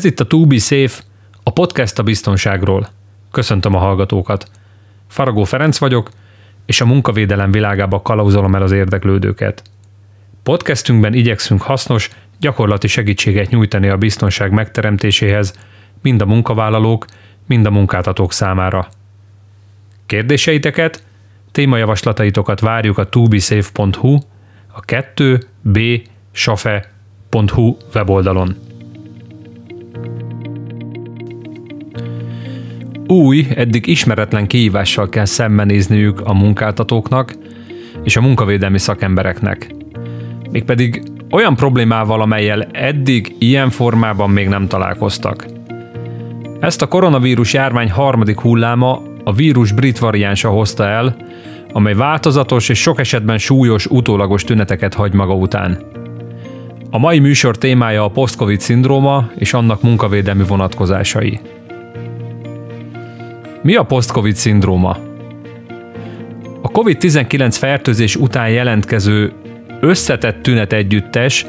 Ez itt a To Be Safe, a podcast a biztonságról. Köszöntöm a hallgatókat. Faragó Ferenc vagyok, és a munkavédelem világába kalauzolom el az érdeklődőket. Podcastünkben igyekszünk hasznos, gyakorlati segítséget nyújtani a biztonság megteremtéséhez, mind a munkavállalók, mind a munkáltatók számára. Kérdéseiteket, témajavaslataitokat várjuk a tobesafe.hu, a 2b safe.hu weboldalon. Új, eddig ismeretlen kihívással kell szembenézniük a munkáltatóknak és a munkavédelmi szakembereknek. Mégpedig olyan problémával, amelyel eddig ilyen formában még nem találkoztak. Ezt a koronavírus járvány harmadik hulláma a vírus brit variánsa hozta el, amely változatos és sok esetben súlyos utólagos tüneteket hagy maga után. A mai műsor témája a post-covid szindróma és annak munkavédelmi vonatkozásai. Mi a post-covid szindróma? A COVID-19 fertőzés után jelentkező összetett tünet együttes,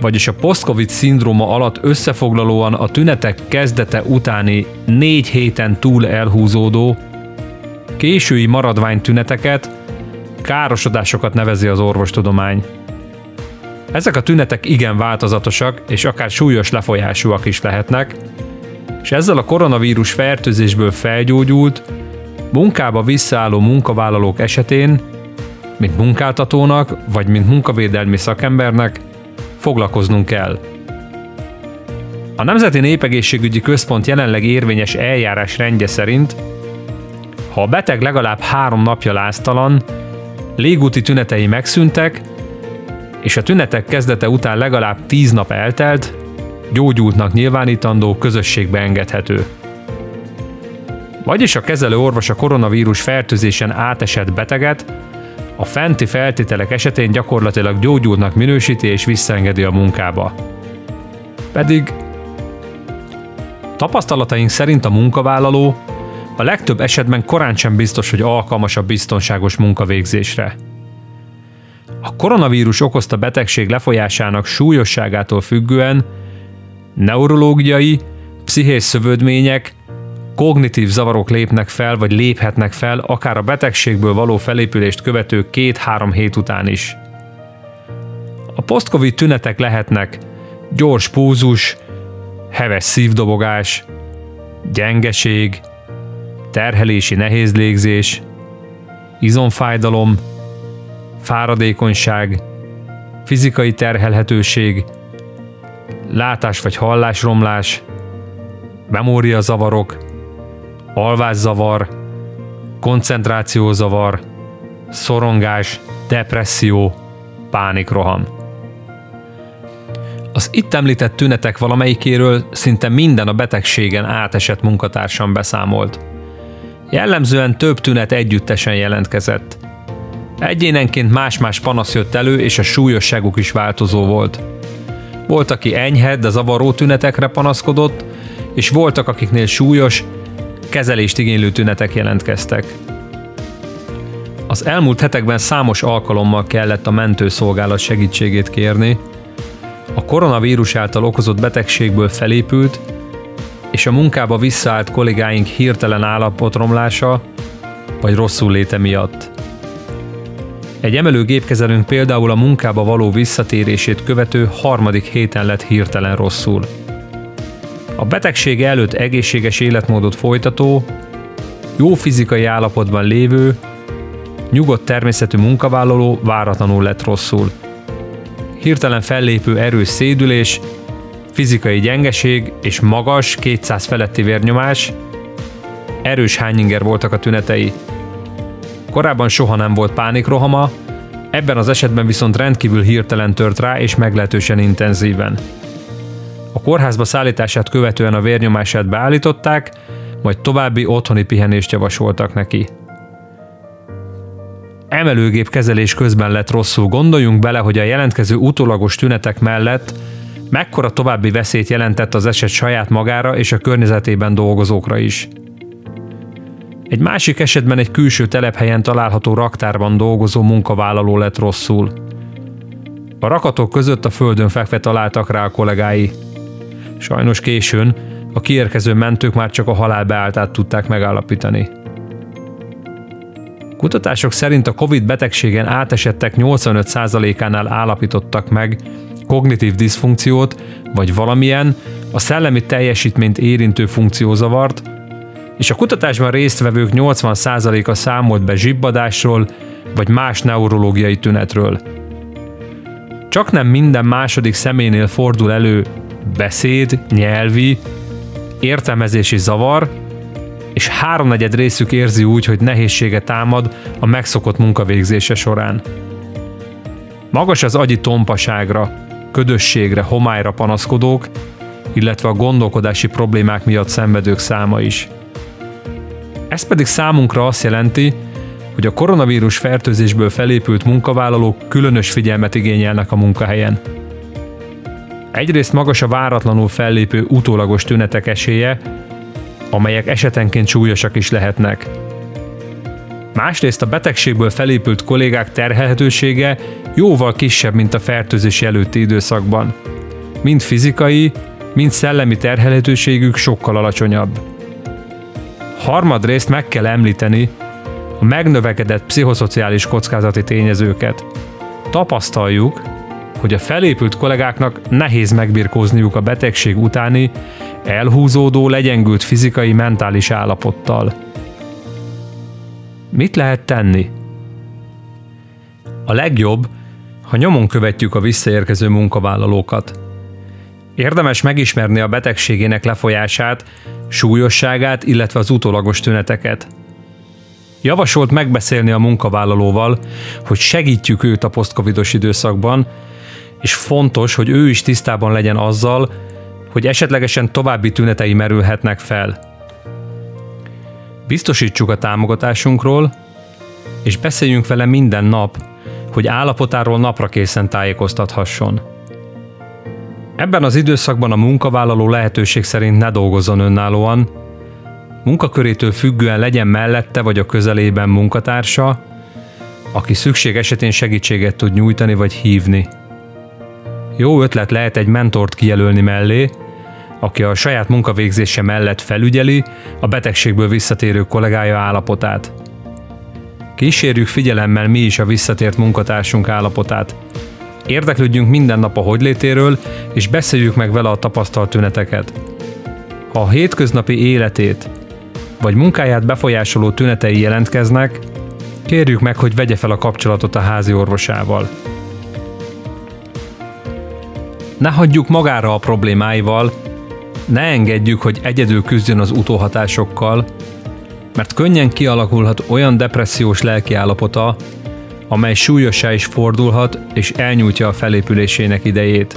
vagyis a post-covid szindróma alatt összefoglalóan a tünetek kezdete utáni négy héten túl elhúzódó, késői maradvány tüneteket, károsodásokat nevezi az orvostudomány. Ezek a tünetek igen változatosak, és akár súlyos lefolyásúak is lehetnek, és ezzel a koronavírus fertőzésből felgyógyult, munkába visszaálló munkavállalók esetén, mint munkáltatónak vagy mint munkavédelmi szakembernek foglalkoznunk kell. A Nemzeti Népegészségügyi Központ jelenleg érvényes eljárás rendje szerint, ha a beteg legalább három napja láztalan, légúti tünetei megszűntek, és a tünetek kezdete után legalább tíz nap eltelt, gyógyultnak nyilvánítandó közösségbe engedhető. Vagyis a kezelő orvos a koronavírus fertőzésen átesett beteget a fenti feltételek esetén gyakorlatilag gyógyultnak minősíti és visszaengedi a munkába. Pedig tapasztalataink szerint a munkavállaló a legtöbb esetben korán sem biztos, hogy alkalmas a biztonságos munkavégzésre. A koronavírus okozta betegség lefolyásának súlyosságától függően neurológiai, pszichés szövődmények, kognitív zavarok lépnek fel, vagy léphetnek fel, akár a betegségből való felépülést követő két-három hét után is. A post-covid tünetek lehetnek gyors púzus, heves szívdobogás, gyengeség, terhelési nehéz légzés, izomfájdalom, fáradékonyság, fizikai terhelhetőség, látás vagy hallásromlás, memóriazavarok, alvászavar, koncentrációzavar, szorongás, depresszió, pánikroham. Az itt említett tünetek valamelyikéről szinte minden a betegségen átesett munkatársam beszámolt. Jellemzően több tünet együttesen jelentkezett. Egyénenként más-más panasz jött elő, és a súlyosságuk is változó volt. Volt, aki enyhe, de zavaró tünetekre panaszkodott, és voltak, akiknél súlyos, kezelést igénylő tünetek jelentkeztek. Az elmúlt hetekben számos alkalommal kellett a mentőszolgálat segítségét kérni, a koronavírus által okozott betegségből felépült, és a munkába visszaállt kollégáink hirtelen állapotromlása vagy rosszul léte miatt. Egy emelőgépkezelőnk például a munkába való visszatérését követő harmadik héten lett hirtelen rosszul. A betegség előtt egészséges életmódot folytató, jó fizikai állapotban lévő, nyugodt természetű munkavállaló váratlanul lett rosszul. Hirtelen fellépő erős szédülés, fizikai gyengeség és magas, 200 feletti vérnyomás, erős hányinger voltak a tünetei. Korábban soha nem volt pánikrohama, ebben az esetben viszont rendkívül hirtelen tört rá és meglehetősen intenzíven. A kórházba szállítását követően a vérnyomását beállították, majd további otthoni pihenést javasoltak neki. Emelőgép kezelés közben lett rosszul. Gondoljunk bele, hogy a jelentkező utólagos tünetek mellett mekkora további veszélyt jelentett az eset saját magára és a környezetében dolgozókra is. Egy másik esetben egy külső telephelyen található raktárban dolgozó munkavállaló lett rosszul. A rakatok között a földön fekve találtak rá a kollégái. Sajnos későn, a kiérkező mentők már csak a halál beáltát tudták megállapítani. Kutatások szerint a COVID betegségen átesettek 85%-ánál állapítottak meg kognitív diszfunkciót, vagy valamilyen, a szellemi teljesítményt érintő funkciózavart, és a kutatásban résztvevők 80%-a számolt be zsibbadásról, vagy más neurológiai tünetről. Csak nem minden második személynél fordul elő beszéd, nyelvi, értelmezési zavar, és háromnegyed részük érzi úgy, hogy nehézsége támad a megszokott munkavégzése során. Magas az agyi tompaságra, ködösségre, homályra panaszkodók, illetve a gondolkodási problémák miatt szenvedők száma is. Ez pedig számunkra azt jelenti, hogy a koronavírus fertőzésből felépült munkavállalók különös figyelmet igényelnek a munkahelyen. Egyrészt magas a váratlanul fellépő utólagos tünetek esélye, amelyek esetenként súlyosak is lehetnek. Másrészt a betegségből felépült kollégák terhelhetősége jóval kisebb, mint a fertőzés előtti időszakban. Mind fizikai, mind szellemi terhelhetőségük sokkal alacsonyabb. Harmadrészt meg kell említeni a megnövekedett pszichoszociális kockázati tényezőket. Tapasztaljuk, hogy a felépült kollégáknak nehéz megbirkózniuk a betegség utáni, elhúzódó, legyengült fizikai, mentális állapottal. Mit lehet tenni? A legjobb, ha nyomon követjük a visszaérkező munkavállalókat. Érdemes megismerni a betegségének lefolyását, súlyosságát, illetve az utólagos tüneteket. Javasolt megbeszélni a munkavállalóval, hogy segítjük őt a posztcovidos időszakban, és fontos, hogy ő is tisztában legyen azzal, hogy esetlegesen további tünetei merülhetnek fel. Biztosítsuk a támogatásunkról, és beszéljünk vele minden nap, hogy állapotáról napra készen tájékoztathasson. Ebben az időszakban a munkavállaló lehetőség szerint ne dolgozzon önállóan, munkakörétől függően legyen mellette vagy a közelében munkatársa, aki szükség esetén segítséget tud nyújtani vagy hívni. Jó ötlet lehet egy mentort kijelölni mellé, aki a saját munkavégzése mellett felügyeli a betegségből visszatérő kollégája állapotát. Kísérjük figyelemmel mi is a visszatért munkatársunk állapotát. Érdeklődjünk minden nap a hogylétéről, és beszéljük meg vele a tapasztalt tüneteket. Ha a hétköznapi életét vagy munkáját befolyásoló tünetei jelentkeznek, kérjük meg, hogy vegye fel a kapcsolatot a házi orvosával. Ne hagyjuk magára a problémáival, ne engedjük, hogy egyedül küzdjön az utóhatásokkal, mert könnyen kialakulhat olyan depressziós lelkiállapota, amely súlyosá is fordulhat és elnyújtja a felépülésének idejét.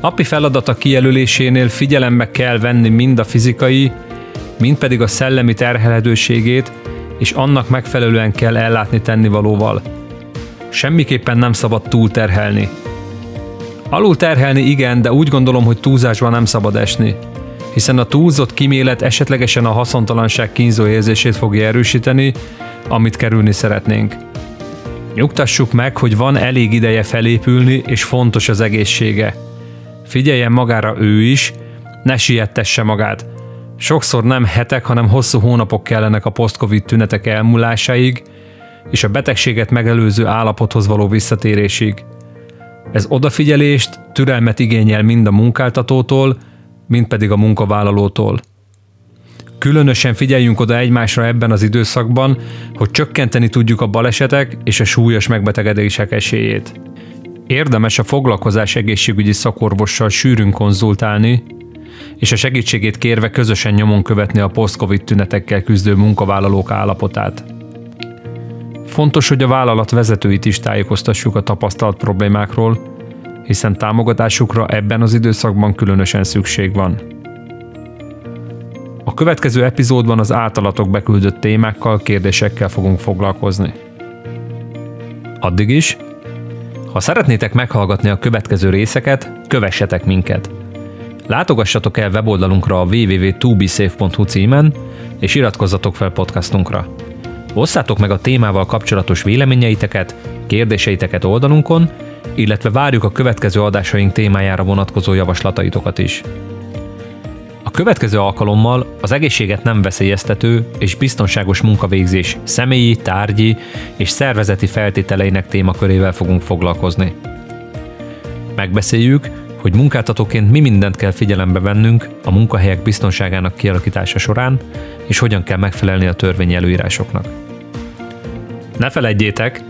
Napi feladata kijelölésénél figyelembe kell venni mind a fizikai, mind pedig a szellemi terhelhetőségét, és annak megfelelően kell ellátni tennivalóval. Semmiképpen nem szabad túlterhelni. Alul terhelni igen, de úgy gondolom, hogy túlzásban nem szabad esni, hiszen a túlzott kimélet esetlegesen a haszontalanság kínzó érzését fogja erősíteni, amit kerülni szeretnénk. Nyugtassuk meg, hogy van elég ideje felépülni, és fontos az egészsége. Figyeljen magára ő is, ne siettesse magát. Sokszor nem hetek, hanem hosszú hónapok kellenek a post-covid tünetek elmúlásáig, és a betegséget megelőző állapothoz való visszatérésig. Ez odafigyelést, türelmet igényel mind a munkáltatótól, mind pedig a munkavállalótól. Különösen figyeljünk oda egymásra ebben az időszakban, hogy csökkenteni tudjuk a balesetek és a súlyos megbetegedések esélyét. Érdemes a foglalkozás egészségügyi szakorvossal sűrűn konzultálni, és a segítségét kérve közösen nyomon követni a post-covid tünetekkel küzdő munkavállalók állapotát. Fontos, hogy a vállalat vezetőit is tájékoztassuk a tapasztalt problémákról, hiszen támogatásukra ebben az időszakban különösen szükség van. A következő epizódban az általatok beküldött témákkal, kérdésekkel fogunk foglalkozni. Addig is, ha szeretnétek meghallgatni a következő részeket, kövessetek minket. Látogassatok el weboldalunkra a www.tubisafe.hu címen, és iratkozzatok fel podcastunkra. Osszátok meg a témával kapcsolatos véleményeiteket, kérdéseiteket oldalunkon, illetve várjuk a következő adásaink témájára vonatkozó javaslataitokat is. A következő alkalommal az egészséget nem veszélyeztető és biztonságos munkavégzés személyi, tárgyi és szervezeti feltételeinek témakörével fogunk foglalkozni. Megbeszéljük, hogy munkáltatóként mi mindent kell figyelembe vennünk a munkahelyek biztonságának kialakítása során, és hogyan kell megfelelni a törvényi előírásoknak. Ne felejtjétek,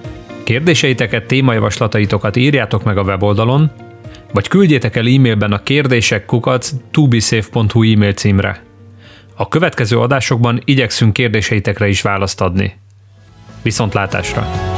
kérdéseiteket, témajavaslataitokat írjátok meg a weboldalon, vagy küldjétek el e-mailben a kérdések kukac tubisafe.hu e-mail címre. A következő adásokban igyekszünk kérdéseitekre is választ adni. Viszontlátásra!